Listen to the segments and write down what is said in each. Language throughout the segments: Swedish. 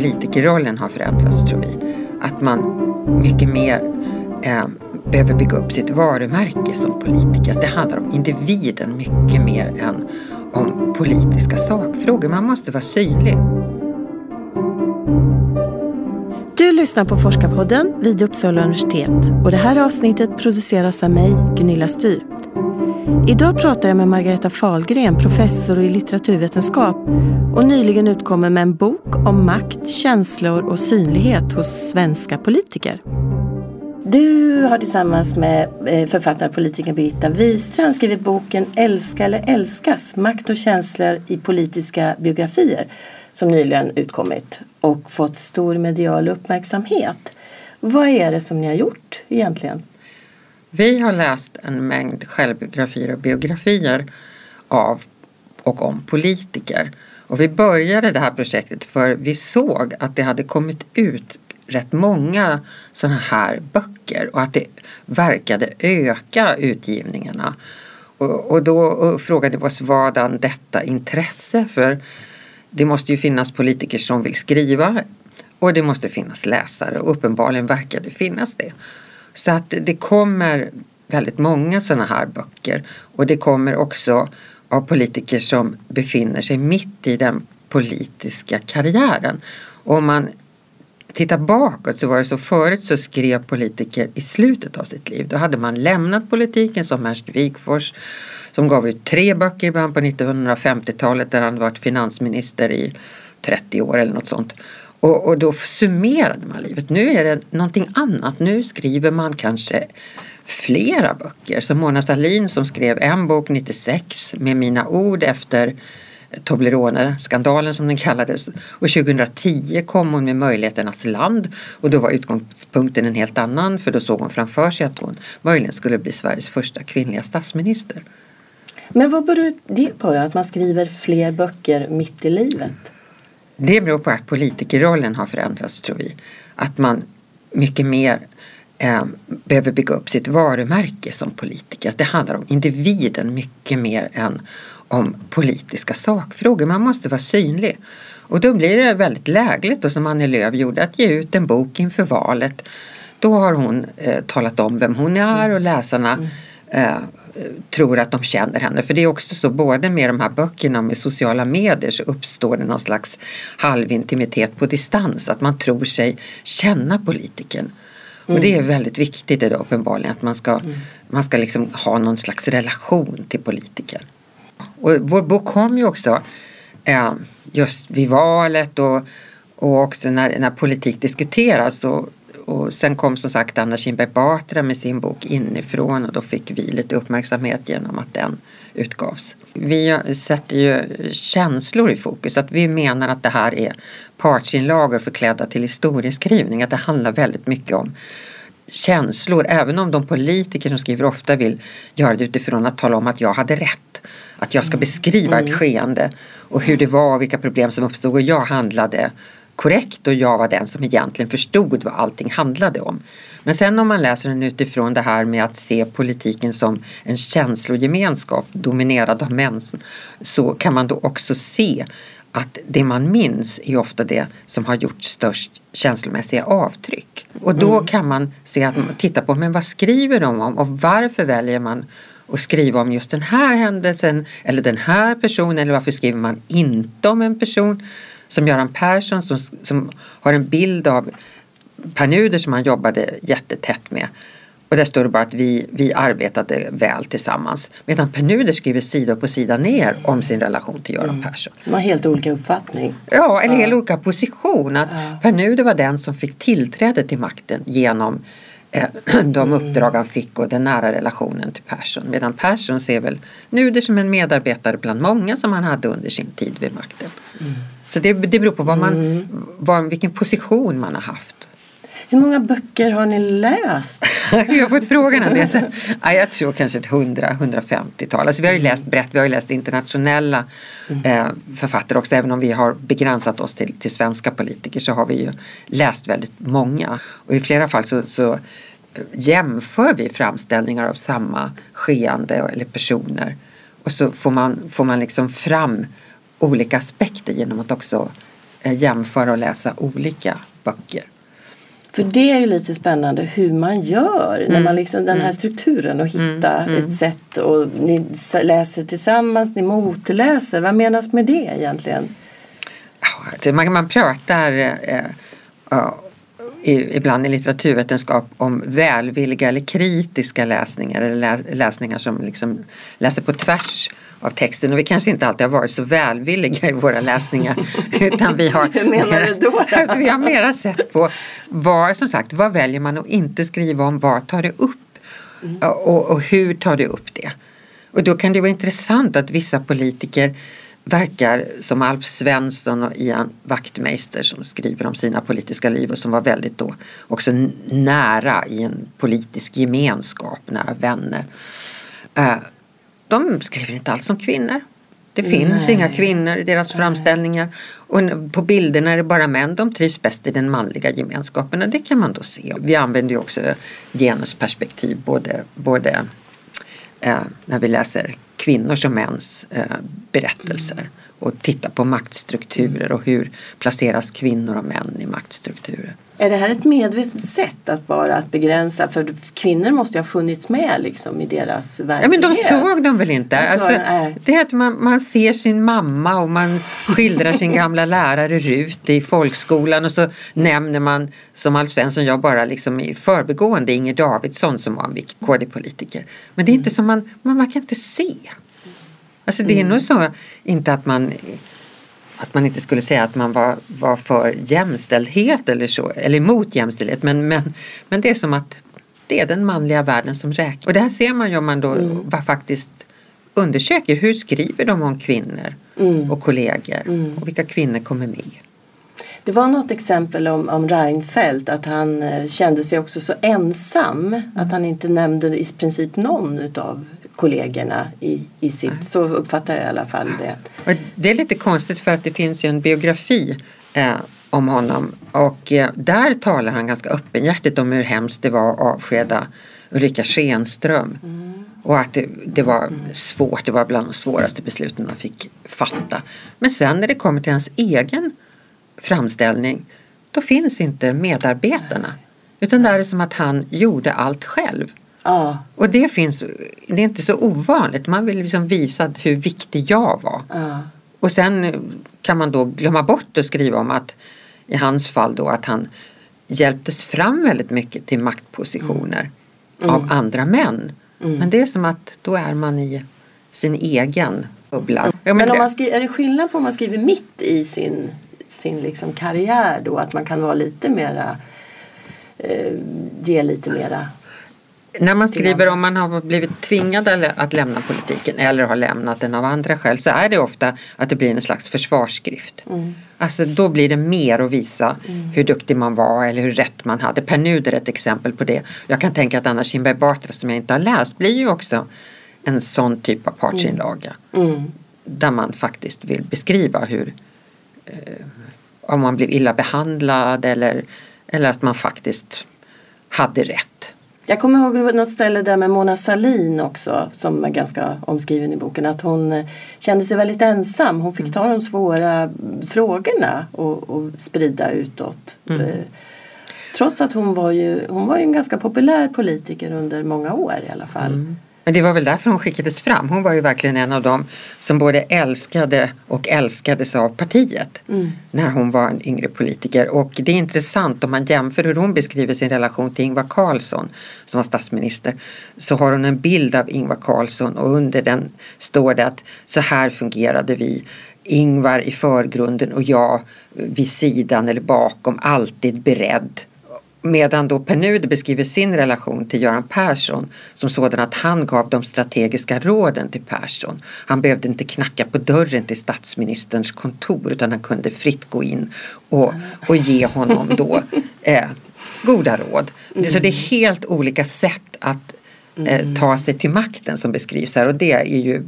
politikerrollen har förändrats tror vi. Att man mycket mer eh, behöver bygga upp sitt varumärke som politiker. Att det handlar om individen mycket mer än om politiska sakfrågor. Man måste vara synlig. Du lyssnar på Forskarpodden vid Uppsala universitet och det här avsnittet produceras av mig, Gunilla Styr. Idag pratar jag med Margareta Fahlgren, professor i litteraturvetenskap och nyligen utkommer med en bok om makt, känslor och synlighet hos svenska politiker. Du har tillsammans med eh, författarpolitikern Birgitta Wistrand skrivit boken Älska eller älskas, makt och känslor i politiska biografier som nyligen utkommit och fått stor medial uppmärksamhet. Vad är det som ni har gjort egentligen? Vi har läst en mängd självbiografier och biografier av och om politiker. Och vi började det här projektet för vi såg att det hade kommit ut rätt många sådana här böcker och att det verkade öka utgivningarna. Och, och då frågade vi oss vadan detta intresse för det måste ju finnas politiker som vill skriva och det måste finnas läsare och uppenbarligen verkar det finnas det. Så att det kommer väldigt många sådana här böcker och det kommer också av politiker som befinner sig mitt i den politiska karriären. Och om man tittar bakåt så var det så förut så skrev politiker i slutet av sitt liv. Då hade man lämnat politiken som Ernst Wigforss som gav ut tre böcker i början på 1950-talet där han varit finansminister i 30 år eller något sånt. Och, och då summerade man livet. Nu är det någonting annat. Nu skriver man kanske flera böcker. Som Mona Sahlin som skrev en bok 96 med mina ord efter Toblerone-skandalen som den kallades. Och 2010 kom hon med Möjligheternas land och då var utgångspunkten en helt annan för då såg hon framför sig att hon möjligen skulle bli Sveriges första kvinnliga statsminister. Men vad beror det på då, att man skriver fler böcker mitt i livet? Det beror på att politikerrollen har förändrats tror vi. Att man mycket mer eh, behöver bygga upp sitt varumärke som politiker. Att det handlar om individen mycket mer än om politiska sakfrågor. Man måste vara synlig. Och då blir det väldigt lägligt och som Annie Lööf gjorde att ge ut en bok inför valet. Då har hon eh, talat om vem hon är och läsarna mm. eh, tror att de känner henne. För det är också så både med de här böckerna och med sociala medier så uppstår det någon slags halvintimitet på distans. Att man tror sig känna politikern. Mm. Och det är väldigt viktigt idag uppenbarligen att man ska, mm. man ska liksom ha någon slags relation till politikern. Och vår bok kom ju också eh, just vid valet och, och också när, när politik diskuteras. Och, och sen kom som sagt Anna Kinberg Batra med sin bok Inifrån och då fick vi lite uppmärksamhet genom att den utgavs. Vi sätter ju känslor i fokus, att vi menar att det här är partsinlagor förklädda till historieskrivning, att det handlar väldigt mycket om känslor, även om de politiker som skriver ofta vill göra det utifrån att tala om att jag hade rätt. Att jag ska mm. beskriva ett mm. skeende och hur det var och vilka problem som uppstod och jag handlade korrekt och jag var den som egentligen förstod vad allting handlade om. Men sen om man läser den utifrån det här med att se politiken som en känslogemenskap dominerad av män så kan man då också se att det man minns är ofta det som har gjort störst känslomässiga avtryck. Och då mm. kan man se att man tittar på men vad skriver de om och varför väljer man att skriva om just den här händelsen eller den här personen eller varför skriver man inte om en person som Göran Persson som, som har en bild av Per Nuder som han jobbade jättetätt med. Och där står det bara att vi, vi arbetade väl tillsammans. Medan Per Nuder skriver sida upp och sida ner om sin relation till Göran mm. Persson. De har helt olika uppfattning. Ja, eller ja. helt olika position. Att ja. Per Nuder var den som fick tillträde till makten genom eh, de mm. uppdrag han fick och den nära relationen till Persson. Medan Persson ser väl Nuder som en medarbetare bland många som han hade under sin tid vid makten. Mm. Så det, det beror på vad man, mm. vad, vilken position man har haft. Hur många böcker har ni läst? jag har fått frågan om det. ja, jag tror kanske ett 100-150-tal. Alltså, vi har ju läst brett, vi har ju läst internationella mm. eh, författare också. Även om vi har begränsat oss till, till svenska politiker så har vi ju läst väldigt många. Och i flera fall så, så jämför vi framställningar av samma skeende eller personer. Och så får man, får man liksom fram olika aspekter genom att också eh, jämföra och läsa olika böcker. För det är ju lite spännande hur man gör. Mm. När man liksom, den här mm. strukturen och hitta mm. mm. ett sätt och ni läser tillsammans, ni motläser. Vad menas med det egentligen? Man, man pratar eh, eh, ibland i litteraturvetenskap om välvilliga eller kritiska läsningar eller läsningar som liksom läser på tvärs av texten och vi kanske inte alltid har varit så välvilliga i våra läsningar utan vi har, då? vi har mera sett på vad, som sagt, vad väljer man att inte skriva om, vad tar det upp mm. och, och hur tar det upp det? Och då kan det vara intressant att vissa politiker verkar som Alf Svensson och Ian Wachtmeister som skriver om sina politiska liv och som var väldigt då också nära i en politisk gemenskap, nära vänner. De skriver inte alls om kvinnor. Det finns Nej. inga kvinnor i deras framställningar. Och på bilderna är det bara män. De trivs bäst i den manliga gemenskapen och det kan man då se. Vi använder ju också genusperspektiv både, både eh, när vi läser kvinnors och mäns eh, berättelser. Och tittar på maktstrukturer och hur placeras kvinnor och män i maktstrukturer. Är det här ett medvetet sätt att bara att begränsa? För kvinnor måste ju ha funnits med liksom i deras verklighet. Ja men de såg dem väl inte? Alltså, det är att man, man ser sin mamma och man skildrar sin gamla lärare Rut i folkskolan och så nämner man som Alf Svensson jag bara liksom i förbegående Inger Davidsson som var en viktig KD-politiker. Men det är inte som man, man, man kan inte se. Alltså det är mm. nog så, inte att man att man inte skulle säga att man var, var för jämställdhet eller så, eller emot jämställdhet, men, men, men det är som att det är den manliga världen som räknas. Och det här ser man ju om man då mm. faktiskt undersöker hur skriver de om kvinnor mm. och kollegor mm. och vilka kvinnor kommer med. Det var något exempel om, om Reinfeldt att han eh, kände sig också så ensam att han inte nämnde i princip någon utav kollegorna i, i sitt. Så uppfattar jag i alla fall det. Och det är lite konstigt för att det finns ju en biografi eh, om honom och eh, där talar han ganska öppenhjärtigt om hur hemskt det var att avskeda Ulrika Schenström. Mm. Och att det, det var svårt, det var bland de svåraste besluten han fick fatta. Men sen när det kommer till hans egen framställning då finns inte medarbetarna. Utan det är som att han gjorde allt själv. Ja. Och det finns, det är inte så ovanligt. Man vill liksom visa hur viktig jag var. Ja. Och sen kan man då glömma bort att skriva om att i hans fall då att han hjälptes fram väldigt mycket till maktpositioner mm. av andra män. Mm. Men det är som att då är man i sin egen bubbla. Mm. Ja, men, men om man skriver, är det skillnad på om man skriver mitt i sin, sin liksom karriär då? Att man kan vara lite mera eh, ge lite mera när man skriver om man har blivit tvingad att lämna politiken eller har lämnat den av andra skäl så är det ofta att det blir en slags försvarsskrift. Mm. Alltså då blir det mer att visa mm. hur duktig man var eller hur rätt man hade. Per Nuder är ett exempel på det. Jag kan tänka att Anna Kinberg Batra som jag inte har läst blir ju också en sån typ av partsinlaga. Mm. mm. Där man faktiskt vill beskriva hur eh, om man blev illa behandlad eller, eller att man faktiskt hade rätt. Jag kommer ihåg något ställe där med Mona Salin också som är ganska omskriven i boken att hon eh, kände sig väldigt ensam. Hon fick mm. ta de svåra frågorna och, och sprida utåt. Mm. Eh, trots att hon var ju hon var ju en ganska populär politiker under många år i alla fall. Mm. Men det var väl därför hon skickades fram. Hon var ju verkligen en av dem som både älskade och älskades av partiet mm. när hon var en yngre politiker. Och det är intressant om man jämför hur hon beskriver sin relation till Ingvar Carlsson som var statsminister. Så har hon en bild av Ingvar Carlsson och under den står det att så här fungerade vi. Ingvar i förgrunden och jag vid sidan eller bakom, alltid beredd Medan då Per Nuder beskriver sin relation till Göran Persson som sådan att han gav de strategiska råden till Persson. Han behövde inte knacka på dörren till statsministerns kontor utan han kunde fritt gå in och, och ge honom då eh, goda råd. Mm. Så det är helt olika sätt att eh, mm. ta sig till makten som beskrivs här och det är ju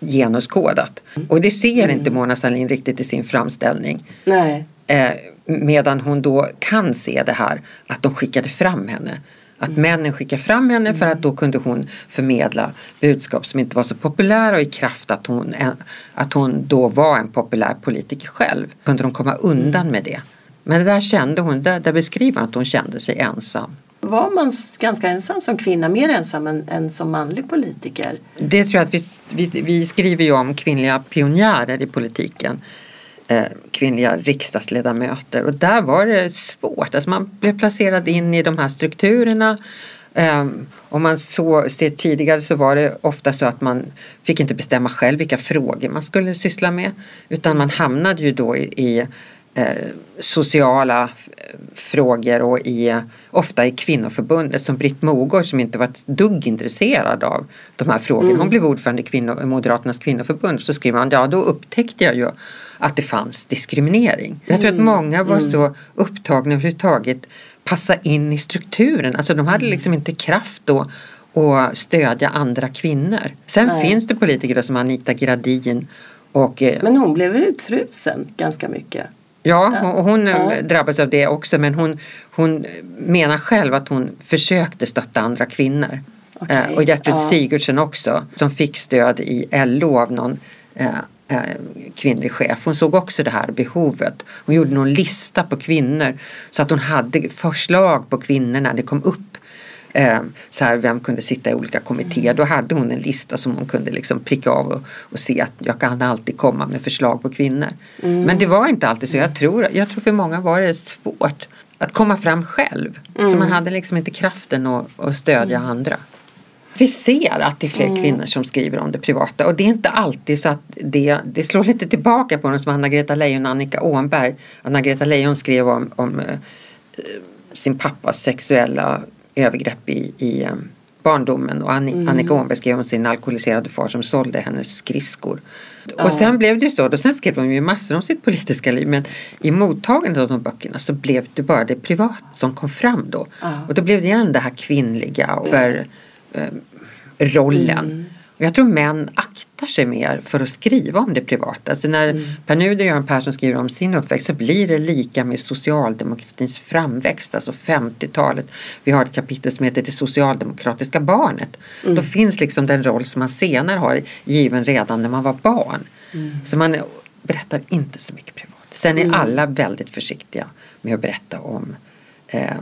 genuskodat. Och det ser mm. inte Mona Sahlin riktigt i sin framställning. Nej. Eh, medan hon då kan se det här att de skickade fram henne Att mm. männen skickade fram henne för att då kunde hon förmedla budskap som inte var så populära och i kraft att hon, att hon då var en populär politiker själv kunde de komma undan med det. Men det där kände hon, där, där beskriver hon att hon kände sig ensam. Var man ganska ensam som kvinna, mer ensam än, än som manlig politiker? Det tror jag att vi, vi, vi skriver ju om kvinnliga pionjärer i politiken. Eh, kvinnliga riksdagsledamöter och där var det svårt. Alltså man blev placerad in i de här strukturerna. Eh, om man så ser tidigare så var det ofta så att man fick inte bestämma själv vilka frågor man skulle syssla med utan man hamnade ju då i, i Eh, sociala frågor och i, ofta i kvinnoförbundet som Britt Mogård som inte var ett dugg intresserad av de här frågorna. Mm. Hon blev ordförande i kvinno, Moderaternas kvinnoförbund så skriver man ja då upptäckte jag ju att det fanns diskriminering. Jag tror att mm. många var mm. så upptagna överhuvudtaget passa in i strukturen. Alltså de hade liksom inte kraft då att stödja andra kvinnor. Sen Nej. finns det politiker som Anita Gradin och, eh, Men hon blev utfrusen ganska mycket. Ja, och hon ja. drabbas av det också men hon, hon menar själv att hon försökte stötta andra kvinnor. Okay. Eh, och Gertrud ja. Sigurdsen också som fick stöd i LO av någon eh, kvinnlig chef. Hon såg också det här behovet. Hon gjorde någon lista på kvinnor så att hon hade förslag på kvinnor när det kom upp Eh, så här, vem kunde sitta i olika kommittéer. Mm. Då hade hon en lista som hon kunde liksom pricka av och, och se att jag kan alltid komma med förslag på kvinnor. Mm. Men det var inte alltid så. Jag tror, jag tror för många var det svårt att komma fram själv. Mm. Så man hade liksom inte kraften att, att stödja mm. andra. Vi ser att det är fler mm. kvinnor som skriver om det privata och det är inte alltid så att det, det slår lite tillbaka på dem som Anna-Greta Leijon och Annika Åhnberg. Anna-Greta Leijon skrev om, om eh, sin pappas sexuella övergrepp i, i um, barndomen och mm. Annika Åhnberg skrev om sin alkoholiserade far som sålde hennes skridskor. Ja. Och sen blev det ju så, och sen skrev hon ju massor om sitt politiska liv men i mottagandet av de böckerna så blev det bara det privat som kom fram då. Ja. Och då blev det igen det här kvinnliga och för, eh, rollen. Mm. Jag tror män aktar sig mer för att skriva om det privata. Så när mm. Pär Nuder och Göran Persson skriver om sin uppväxt så blir det lika med socialdemokratins framväxt, alltså 50-talet. Vi har ett kapitel som heter Det socialdemokratiska barnet. Mm. Då finns liksom den roll som man senare har given redan när man var barn. Mm. Så man berättar inte så mycket privat. Sen är mm. alla väldigt försiktiga med att berätta om eh,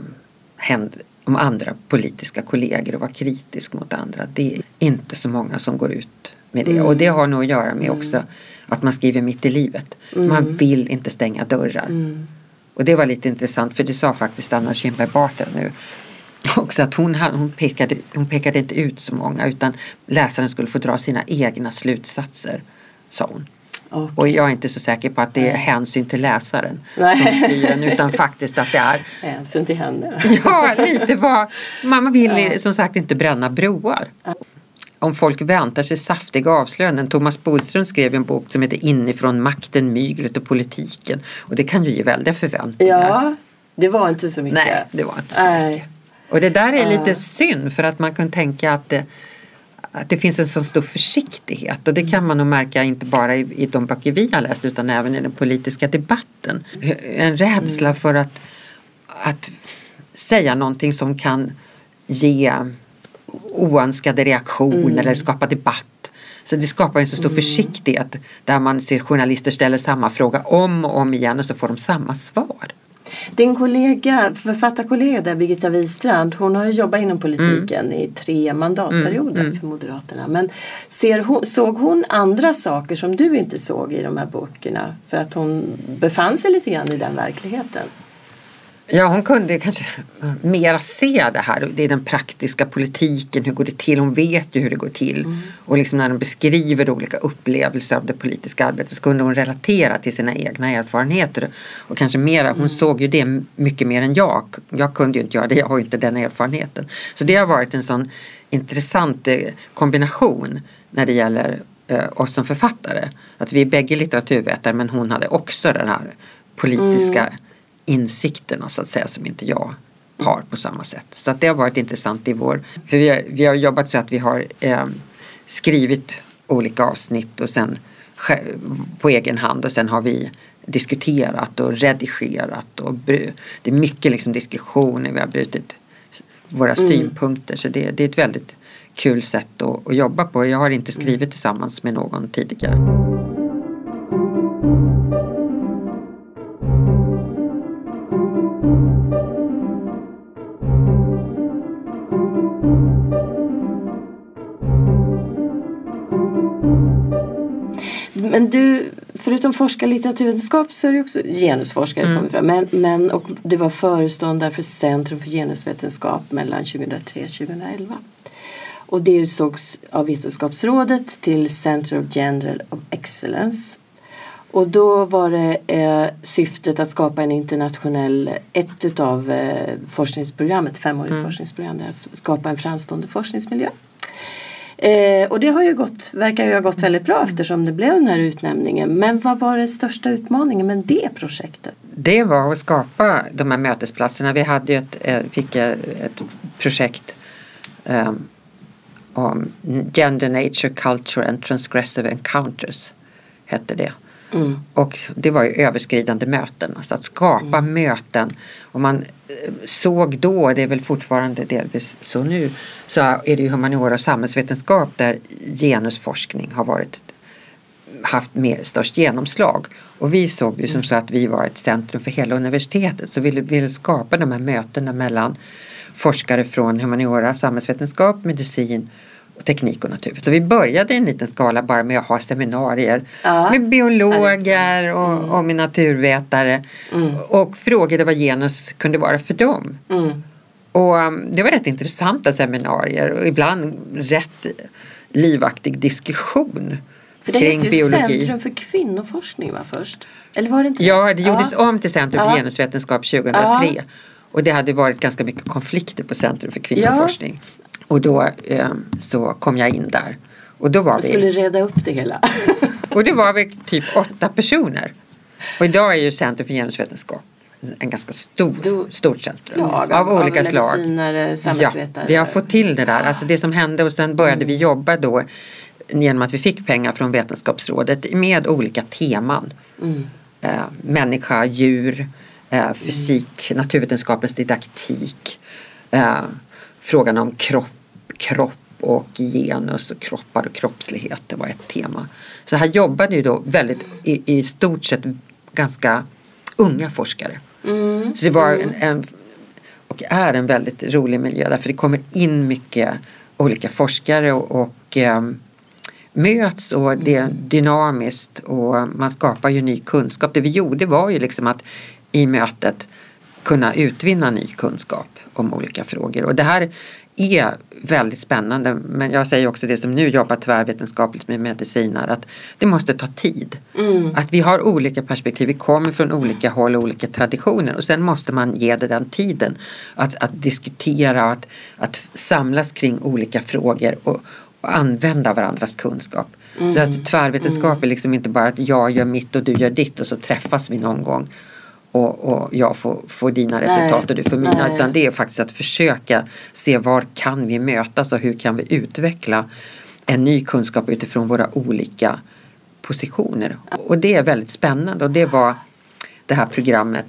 om andra politiska kollegor och vara kritisk mot andra. Det är inte så många som går ut med det. Mm. Och det har nog att göra med mm. också att man skriver mitt i livet. Mm. Man vill inte stänga dörrar. Mm. Och det var lite intressant för det sa faktiskt Anna Kinberg Batra nu också att hon, hon, pekade, hon pekade inte ut så många utan läsaren skulle få dra sina egna slutsatser, sa hon. Okay. Och jag är inte så säker på att det är hänsyn till läsaren Nej. som styr den utan faktiskt att det är hänsyn till henne. ja, lite vad man vill ja. som sagt inte bränna broar. Ja. Om folk väntar sig saftiga avslöjanden. Thomas Bodström skrev en bok som heter Inifrån makten, myglet och politiken. Och det kan ju ge väldiga förväntningar. Ja, det var inte så mycket. Nej, det var inte så Nej. mycket. Och det där är lite synd för att man kan tänka att att det finns en så stor försiktighet och det kan man nog märka inte bara i, i de böcker vi har läst utan även i den politiska debatten. En rädsla mm. för att, att säga någonting som kan ge oönskade reaktioner mm. eller skapa debatt. Så det skapar en så stor mm. försiktighet där man ser journalister ställa samma fråga om och om igen och så får de samma svar. Din kollega, författarkollega där, Birgitta Wistrand, hon har ju jobbat inom politiken mm. i tre mandatperioder mm. för Moderaterna. Men ser hon, såg hon andra saker som du inte såg i de här böckerna? För att hon befann sig lite grann i den verkligheten? Ja, hon kunde kanske mera se det här, det är den praktiska politiken, hur går det till? Hon vet ju hur det går till. Mm. Och liksom när hon beskriver olika upplevelser av det politiska arbetet så kunde hon relatera till sina egna erfarenheter. Och kanske mera, hon mm. såg ju det mycket mer än jag. Jag kunde ju inte göra det, jag har ju inte den erfarenheten. Så det har varit en sån intressant eh, kombination när det gäller eh, oss som författare. Att vi är bägge litteraturvetare men hon hade också den här politiska mm insikterna så att säga som inte jag har på samma sätt. Så att det har varit intressant i vår, för vi har, vi har jobbat så att vi har eh, skrivit olika avsnitt och sen på egen hand och sen har vi diskuterat och redigerat och det är mycket liksom diskussioner, vi har brutit våra mm. synpunkter. Så det, det, är ett väldigt kul sätt att, att jobba på. Jag har inte skrivit tillsammans med någon tidigare. Men du, förutom forskarlitteraturvetenskap så är du också genusforskare. Mm. Fram. Men, men, och du var föreståndare för Centrum för genusvetenskap mellan 2003 och 2011. Och det utsågs av Vetenskapsrådet till Center of Gender of Excellence. Och då var det eh, syftet att skapa en internationell, ett utav eh, forskningsprogrammet, femårigt mm. forskningsprogram, att skapa en framstående forskningsmiljö. Eh, och det har ju gått, verkar ju ha gått väldigt bra eftersom det blev den här utnämningen. Men vad var den största utmaningen med det projektet? Det var att skapa de här mötesplatserna. Vi hade ju ett, eh, fick ett projekt um, om Gender, Nature, Culture and Transgressive Encounters hette det. Mm. Och det var ju överskridande möten, alltså att skapa mm. möten. Och man eh, såg då, det är väl fortfarande delvis så nu, så är det ju humaniora och samhällsvetenskap där genusforskning har varit haft med störst genomslag. Och vi såg det som så att vi var ett centrum för hela universitetet så vi ville, ville skapa de här mötena mellan forskare från humaniora, samhällsvetenskap, medicin teknik och natur. Så vi började i en liten skala bara med att ha seminarier ja, med biologer och, mm. och med naturvetare mm. och frågade vad genus kunde vara för dem. Mm. Och um, det var rätt intressanta seminarier och ibland rätt livaktig diskussion för det kring hette ju Centrum för kvinnoforskning va, först? Eller var det inte Ja, det gjordes ja. om till Centrum för ja. genusvetenskap 2003. Ja. Och det hade varit ganska mycket konflikter på Centrum för kvinnoforskning. Och då eh, så kom jag in där. Och då var du skulle reda upp det hela. och då var vi typ åtta personer. Och idag är ju Centrum för genusvetenskap en ganska stor, du, stort centrum slag, av, av olika av slag. Ja, vi har fått till det där. Alltså det som hände och sen började mm. vi jobba då genom att vi fick pengar från Vetenskapsrådet med olika teman. Mm. Eh, människa, djur, eh, fysik, mm. naturvetenskapens didaktik, eh, frågan om kropp kropp och genus och kroppar och kroppslighet. Det var ett tema. Så här jobbade ju då väldigt i, i stort sett ganska unga forskare. Mm. Så det var en, en, och är en väldigt rolig miljö därför det kommer in mycket olika forskare och, och eh, möts och det är dynamiskt och man skapar ju ny kunskap. Det vi gjorde var ju liksom att i mötet kunna utvinna ny kunskap om olika frågor. Och det här är väldigt spännande. Men jag säger också det som nu jobbar tvärvetenskapligt med mediciner att det måste ta tid. Mm. Att vi har olika perspektiv, vi kommer från olika håll och olika traditioner och sen måste man ge det den tiden. Att, att diskutera och att, att samlas kring olika frågor och, och använda varandras kunskap. Mm. Så att tvärvetenskap är liksom inte bara att jag gör mitt och du gör ditt och så träffas vi någon gång och, och jag får, får dina resultat Nej. och du får mina. Nej. Utan det är faktiskt att försöka se var kan vi mötas och hur kan vi utveckla en ny kunskap utifrån våra olika positioner. Och det är väldigt spännande och det var det här programmet.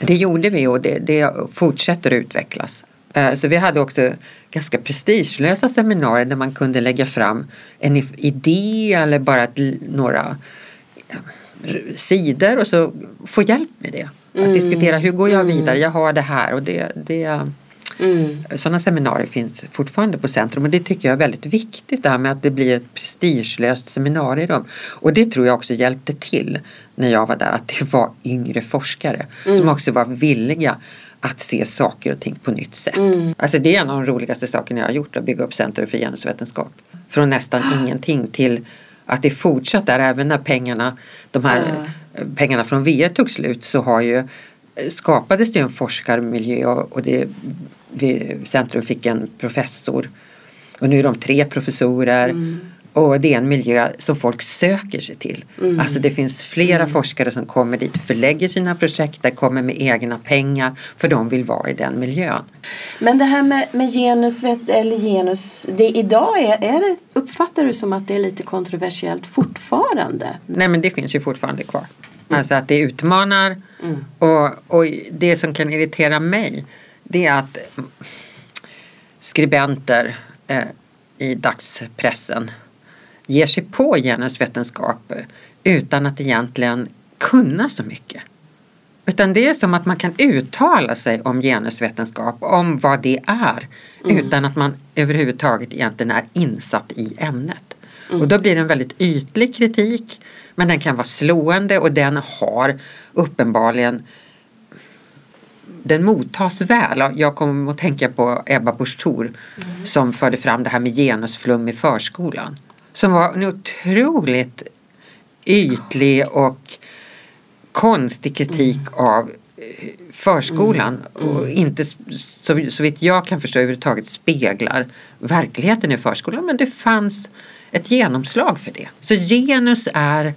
Det gjorde vi och det, det fortsätter att utvecklas. Eh, så vi hade också ganska prestigelösa seminarier där man kunde lägga fram en idé eller bara några sidor och så få hjälp med det. Att mm. diskutera hur går jag mm. vidare, jag har det här och det, det Mm. Sådana seminarier finns fortfarande på Centrum och det tycker jag är väldigt viktigt det här med att det blir ett prestigelöst seminarium. Och det tror jag också hjälpte till när jag var där att det var yngre forskare mm. som också var villiga att se saker och ting på nytt sätt. Mm. Alltså det är en av de roligaste sakerna jag har gjort att bygga upp Centrum för genusvetenskap. Från nästan ah. ingenting till att det fortsatt där även när pengarna, de här mm. pengarna från VE tog slut så har ju skapades det en forskarmiljö och det, vi, Centrum fick en professor och nu är de tre professorer mm. Och det är en miljö som folk söker sig till. Mm. Alltså det finns flera mm. forskare som kommer dit, förlägger sina projekt där, kommer med egna pengar för de vill vara i den miljön. Men det här med, med genus, eller genus, det idag är, är det, uppfattar du som att det är lite kontroversiellt fortfarande? Nej men det finns ju fortfarande kvar. Mm. Alltså att det utmanar mm. och, och det som kan irritera mig det är att skribenter eh, i dagspressen ger sig på genusvetenskap utan att egentligen kunna så mycket. Utan det är som att man kan uttala sig om genusvetenskap, om vad det är, mm. utan att man överhuvudtaget egentligen är insatt i ämnet. Mm. Och då blir det en väldigt ytlig kritik, men den kan vara slående och den har uppenbarligen den mottas väl. Jag kommer att tänka på Ebba Busch Thor mm. som förde fram det här med genusflum i förskolan. Som var en otroligt ytlig och konstig kritik mm. av eh, förskolan mm. och inte så, så vitt jag kan förstå överhuvudtaget speglar verkligheten i förskolan. Men det fanns ett genomslag för det. Så genus är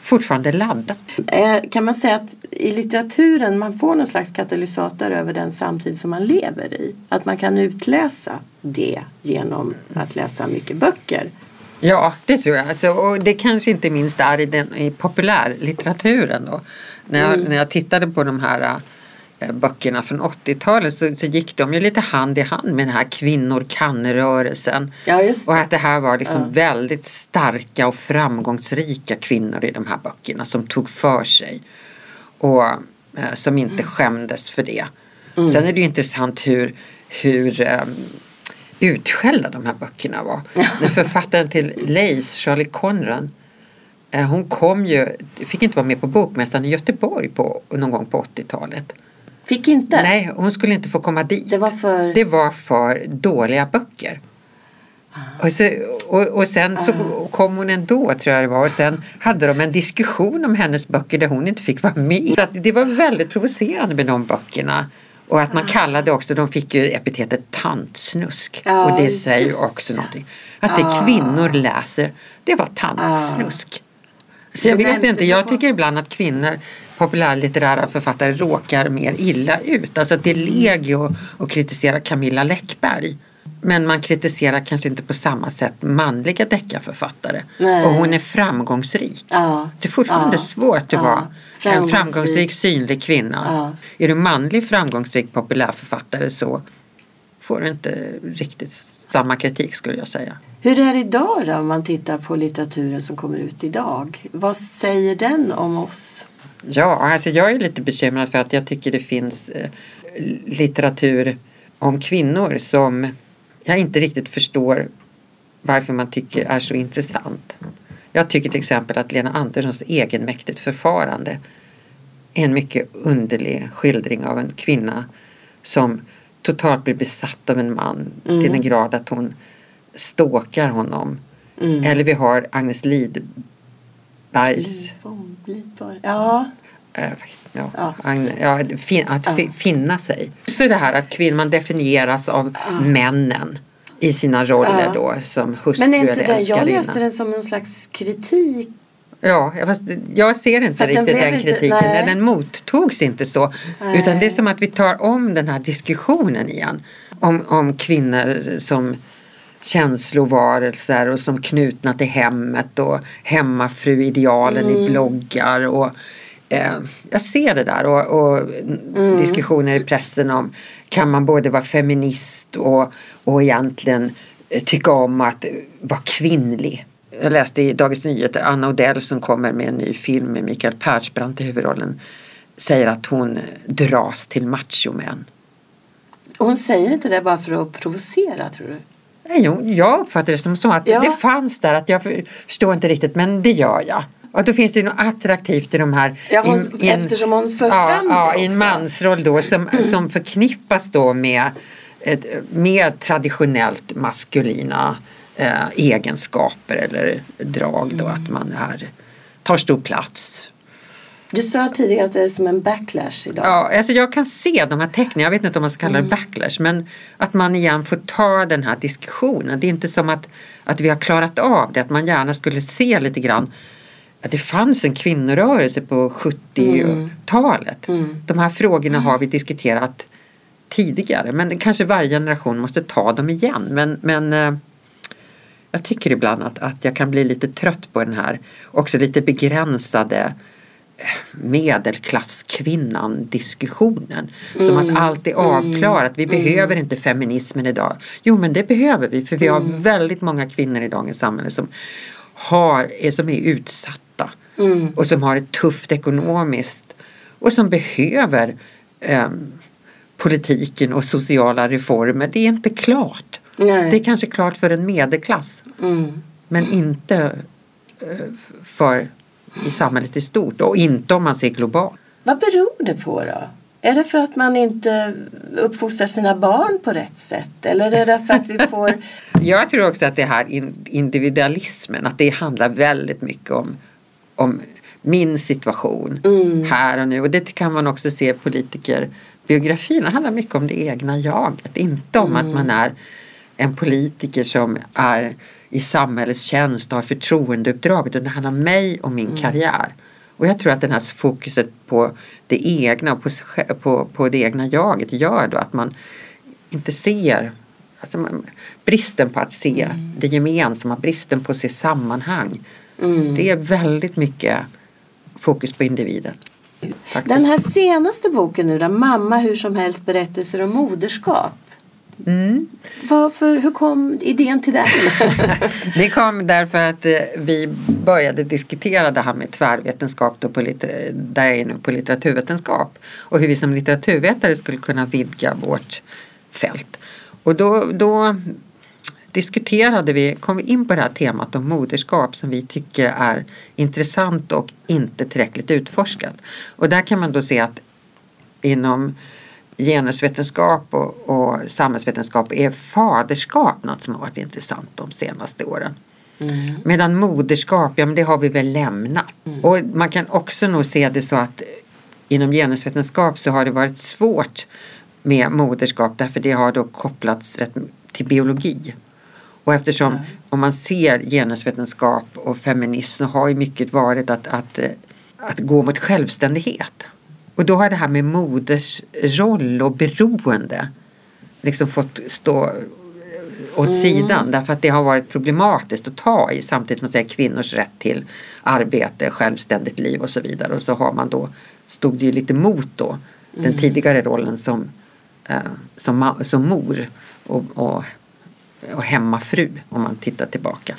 fortfarande laddat. Eh, kan man säga att i litteraturen man får någon slags katalysator över den samtid som man lever i? Att man kan utläsa det genom att läsa mycket böcker? Ja, det tror jag. Alltså, och det kanske inte minst är i, den, i populärlitteraturen. Då. När, jag, mm. när jag tittade på de här äh, böckerna från 80-talet så, så, gick de ju lite hand i hand med den här kvinnor kan-rörelsen. Ja, och att det här var liksom ja. väldigt starka och framgångsrika kvinnor i de här böckerna som tog för sig. Och äh, som inte mm. skämdes för det. Mm. Sen är det ju intressant hur, hur ähm, utskällda de här böckerna var. Ja. Författaren till Lace, Charlie Conran, eh, hon kom ju, fick inte vara med på Bokmässan i Göteborg på, någon gång på 80-talet. Fick inte? Nej, hon skulle inte få komma dit. Det var för, det var för dåliga böcker. Ah. Och, så, och, och, sen så ah. kom hon ändå tror jag det var och sen hade de en diskussion om hennes böcker där hon inte fick vara med. Så det var väldigt provocerande med de böckerna. Och att man kallade också, de fick ju epitetet tantsnusk. Ja, och det säger ju också någonting. Att det kvinnor läser, det var tantsnusk. Så jag vet inte, jag tycker ibland att kvinnor, populärlitterära författare, råkar mer illa ut. Alltså det är legio att kritisera Camilla Läckberg. Men man kritiserar kanske inte på samma sätt manliga deckarförfattare. Och hon är framgångsrik. Ja. Det är fortfarande ja. svårt att ja. vara en framgångsrik synlig kvinna. Ja. Är du manlig framgångsrik populärförfattare så får du inte riktigt samma kritik skulle jag säga. Hur är det idag då om man tittar på litteraturen som kommer ut idag? Vad säger den om oss? Ja, alltså jag är lite bekymrad för att jag tycker det finns eh, litteratur om kvinnor som jag inte riktigt förstår varför man tycker är så intressant. Jag tycker till exempel att Lena Anderssons egenmäktigt förfarande är en mycket underlig skildring av en kvinna som totalt blir besatt av en man mm. till den grad att hon ståkar honom. Mm. Eller vi har Agnes Lidbergs... Ja. Äh, ja, ja. ja att ja. finna sig. Så det här att kvinnan definieras av ja. männen i sina roller ja. då som hustru Men är inte det, jag läste den som en slags kritik Ja, fast jag ser inte fast riktigt den, den kritiken. Inte, den mottogs inte så. Nej. Utan det är som att vi tar om den här diskussionen igen. Om, om kvinnor som känslovarelser och som knutna till hemmet och hemmafruidealen mm. i bloggar. Och, eh, jag ser det där och, och mm. diskussioner i pressen om kan man både vara feminist och, och egentligen eh, tycka om att vara kvinnlig. Jag läste i Dagens Nyheter Anna Odell som kommer med en ny film med Mikael Persbrandt i huvudrollen säger att hon dras till machomän. Hon säger inte det bara för att provocera tror du? Nej, jag uppfattar det som så att ja. det fanns där, att jag förstår inte riktigt men det gör jag. Och då finns det ju något attraktivt i de här. Ja, hon, in, eftersom hon för ja, fram ja, det i en mansroll då som, som förknippas då med, med traditionellt maskulina eh, egenskaper eller drag då mm. att man är, tar stor plats. Du sa tidigare att det är som en backlash idag. Ja, alltså jag kan se de här tecknen. Jag vet inte om man ska kalla det mm. backlash. Men att man igen får ta den här diskussionen. Det är inte som att, att vi har klarat av det. Att man gärna skulle se lite grann att det fanns en kvinnorörelse på 70-talet. Mm. Mm. De här frågorna har vi diskuterat tidigare men kanske varje generation måste ta dem igen. Men, men eh, jag tycker ibland att, att jag kan bli lite trött på den här också lite begränsade medelklasskvinnan diskussionen. Som att allt är avklarat. Vi behöver inte feminismen idag. Jo men det behöver vi för vi har väldigt många kvinnor i dagens samhälle som, har, som är utsatta och som har det tufft ekonomiskt och som behöver um, politiken och sociala reformer. Det är inte klart. Nej. Det är kanske klart för en medelklass Mm. men inte eh, för i samhället i stort och inte om man ser globalt. Vad beror det på då? Är det för att man inte uppfostrar sina barn på rätt sätt? Eller är det för att vi får... Jag tror också att det här in- individualismen, att det handlar väldigt mycket om, om min situation här och nu. Och det kan man också se i politikerbiografin. Det handlar mycket om det egna jaget. Inte om att man är en politiker som är i samhällets tjänst och har förtroendeuppdrag. Utan det handlar om mig och min karriär. Och jag tror att den här fokuset på det egna och på, på, på det egna jaget gör då att man inte ser alltså man, bristen på att se det gemensamma, bristen på att se sammanhang. Det är väldigt mycket fokus på individen. Faktiskt. Den här senaste boken nu då, Mamma hur som helst berättelser om moderskap. Mm. Varför, hur kom idén till den? Det kom därför att eh, vi började diskutera det här med tvärvetenskap då på litter- där jag är nu på litteraturvetenskap och hur vi som litteraturvetare skulle kunna vidga vårt fält. Och då, då diskuterade vi, kom vi in på det här temat om moderskap som vi tycker är intressant och inte tillräckligt utforskat. Och där kan man då se att inom genusvetenskap och, och samhällsvetenskap är faderskap något som har varit intressant de senaste åren. Medan moderskap, ja men det har vi väl lämnat. Och man kan också nog se det så att inom genusvetenskap så har det varit svårt med moderskap därför det har då kopplats till biologi. Och eftersom om man ser genusvetenskap och feminism så har ju mycket varit att, att, eh, att gå mot självständighet. Och då har det här med moders roll och beroende liksom fått stå åt sidan därför att det har varit problematiskt att ta i samtidigt som man säger kvinnors rätt till arbete, självständigt liv och så vidare. Och så har man då, stod det ju lite mot då den tidigare rollen som, eh, som, som mor och, och, och hemmafru om man tittar tillbaka.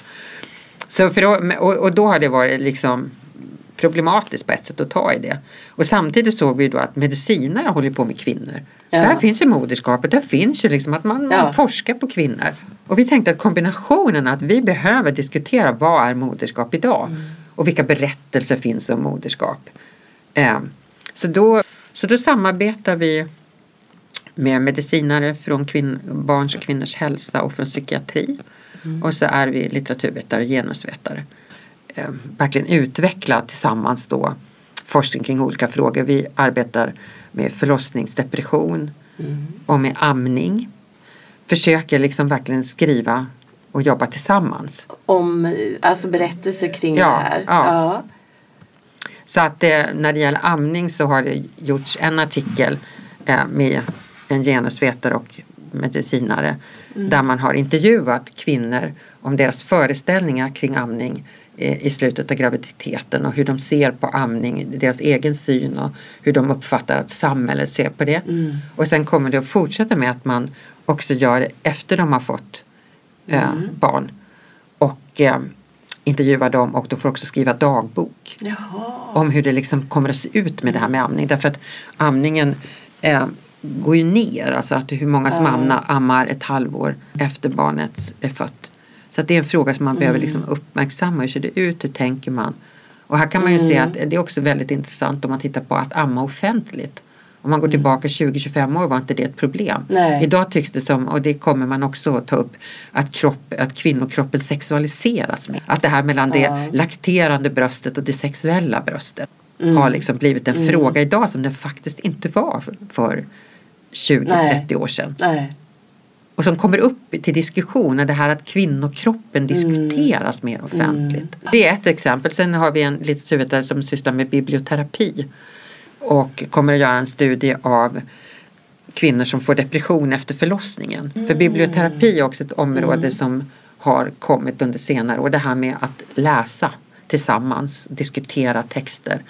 Så för då, och, och då har det varit liksom problematiskt på ett sätt att ta i det. Och samtidigt såg vi då att medicinare håller på med kvinnor. Ja. Där finns ju moderskapet, där finns ju liksom att man, man Ja. forskar på kvinnor. Och vi tänkte att kombinationen att vi behöver diskutera vad är moderskap idag Mm. och vilka berättelser finns om moderskap. Eh, så, då, så då samarbetar vi med medicinare från kvinn, barns och kvinnors hälsa och från psykiatri. Och så är vi litteraturvetare och genusvetare. Eh, verkligen utveckla tillsammans då forskning kring olika frågor. Vi arbetar med förlossningsdepression och med amning. Försöker liksom verkligen skriva och jobba tillsammans. Om alltså berättelser kring Ja, det här? ja. Så att eh, när det gäller amning så har det gjorts en artikel eh, med en genusvetare och medicinare där man har intervjuat kvinnor om deras föreställningar kring amning eh, i slutet av graviditeten och hur de ser på amning, deras egen syn och hur de uppfattar att samhället ser på det. Och sen kommer det att fortsätta med att man också gör det efter de har fått eh, barn och eh, intervjuar dem och de får också skriva dagbok Jaha. om hur det liksom kommer att se ut med det här med amning. Därför att amningen eh, går ju ner, alltså att hur många som Ja. ammar, ett halvår efter barnet är fött. Så att det är en fråga som man behöver liksom uppmärksamma. Hur ser det ut? Hur tänker man? Och här kan man ju se att det är också väldigt intressant om man tittar på att amma offentligt. Om man går tillbaka 20-25 år var inte det ett problem. Nej. Idag tycks det som, och det kommer man också att ta upp, att, kropp, att kvinnokroppen sexualiseras. Mer. Att det här mellan det Ja. lakterande bröstet och det sexuella bröstet har liksom blivit en fråga idag som den faktiskt inte var för- för 20-30 år sedan. Nej. Och som kommer upp till diskussion, är det här att kvinnokroppen diskuteras mer offentligt. Det är ett exempel. Sen har vi en litteraturvetare som sysslar med biblioterapi och kommer att göra en studie av kvinnor som får depression efter förlossningen. För biblioterapi är också ett område som har kommit under senare år. Det här med att läsa tillsammans, diskutera texter.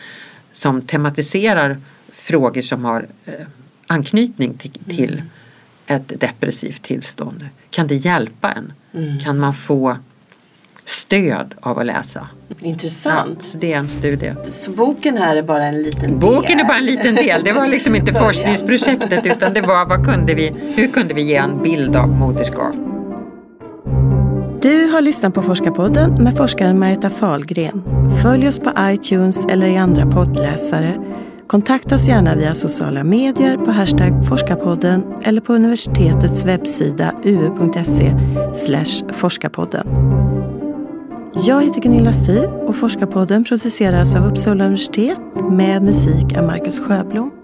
som tematiserar frågor som har eh, anknytning till, till Mm. ett depressivt tillstånd. Kan det hjälpa en? Mm. Kan man få stöd av att läsa? Intressant. Ja, så det är en studie. Så boken här är bara en liten Boken del? är bara en liten del. Det var liksom inte forskningsprojektet utan det var vad kunde vi, hur kunde vi ge en bild av moderskap? Du har lyssnat på Forskarpodden med forskaren Marita Fahlgren. Följ oss på iTunes eller i andra poddläsare. Kontakta oss gärna via sociala medier på hashtag forskarpodden eller på universitetets webbsida ue.se forskarpodden. Jag heter Gunilla Styr och Forskarpodden produceras av Uppsala universitet med musik av Marcus Sjöblom.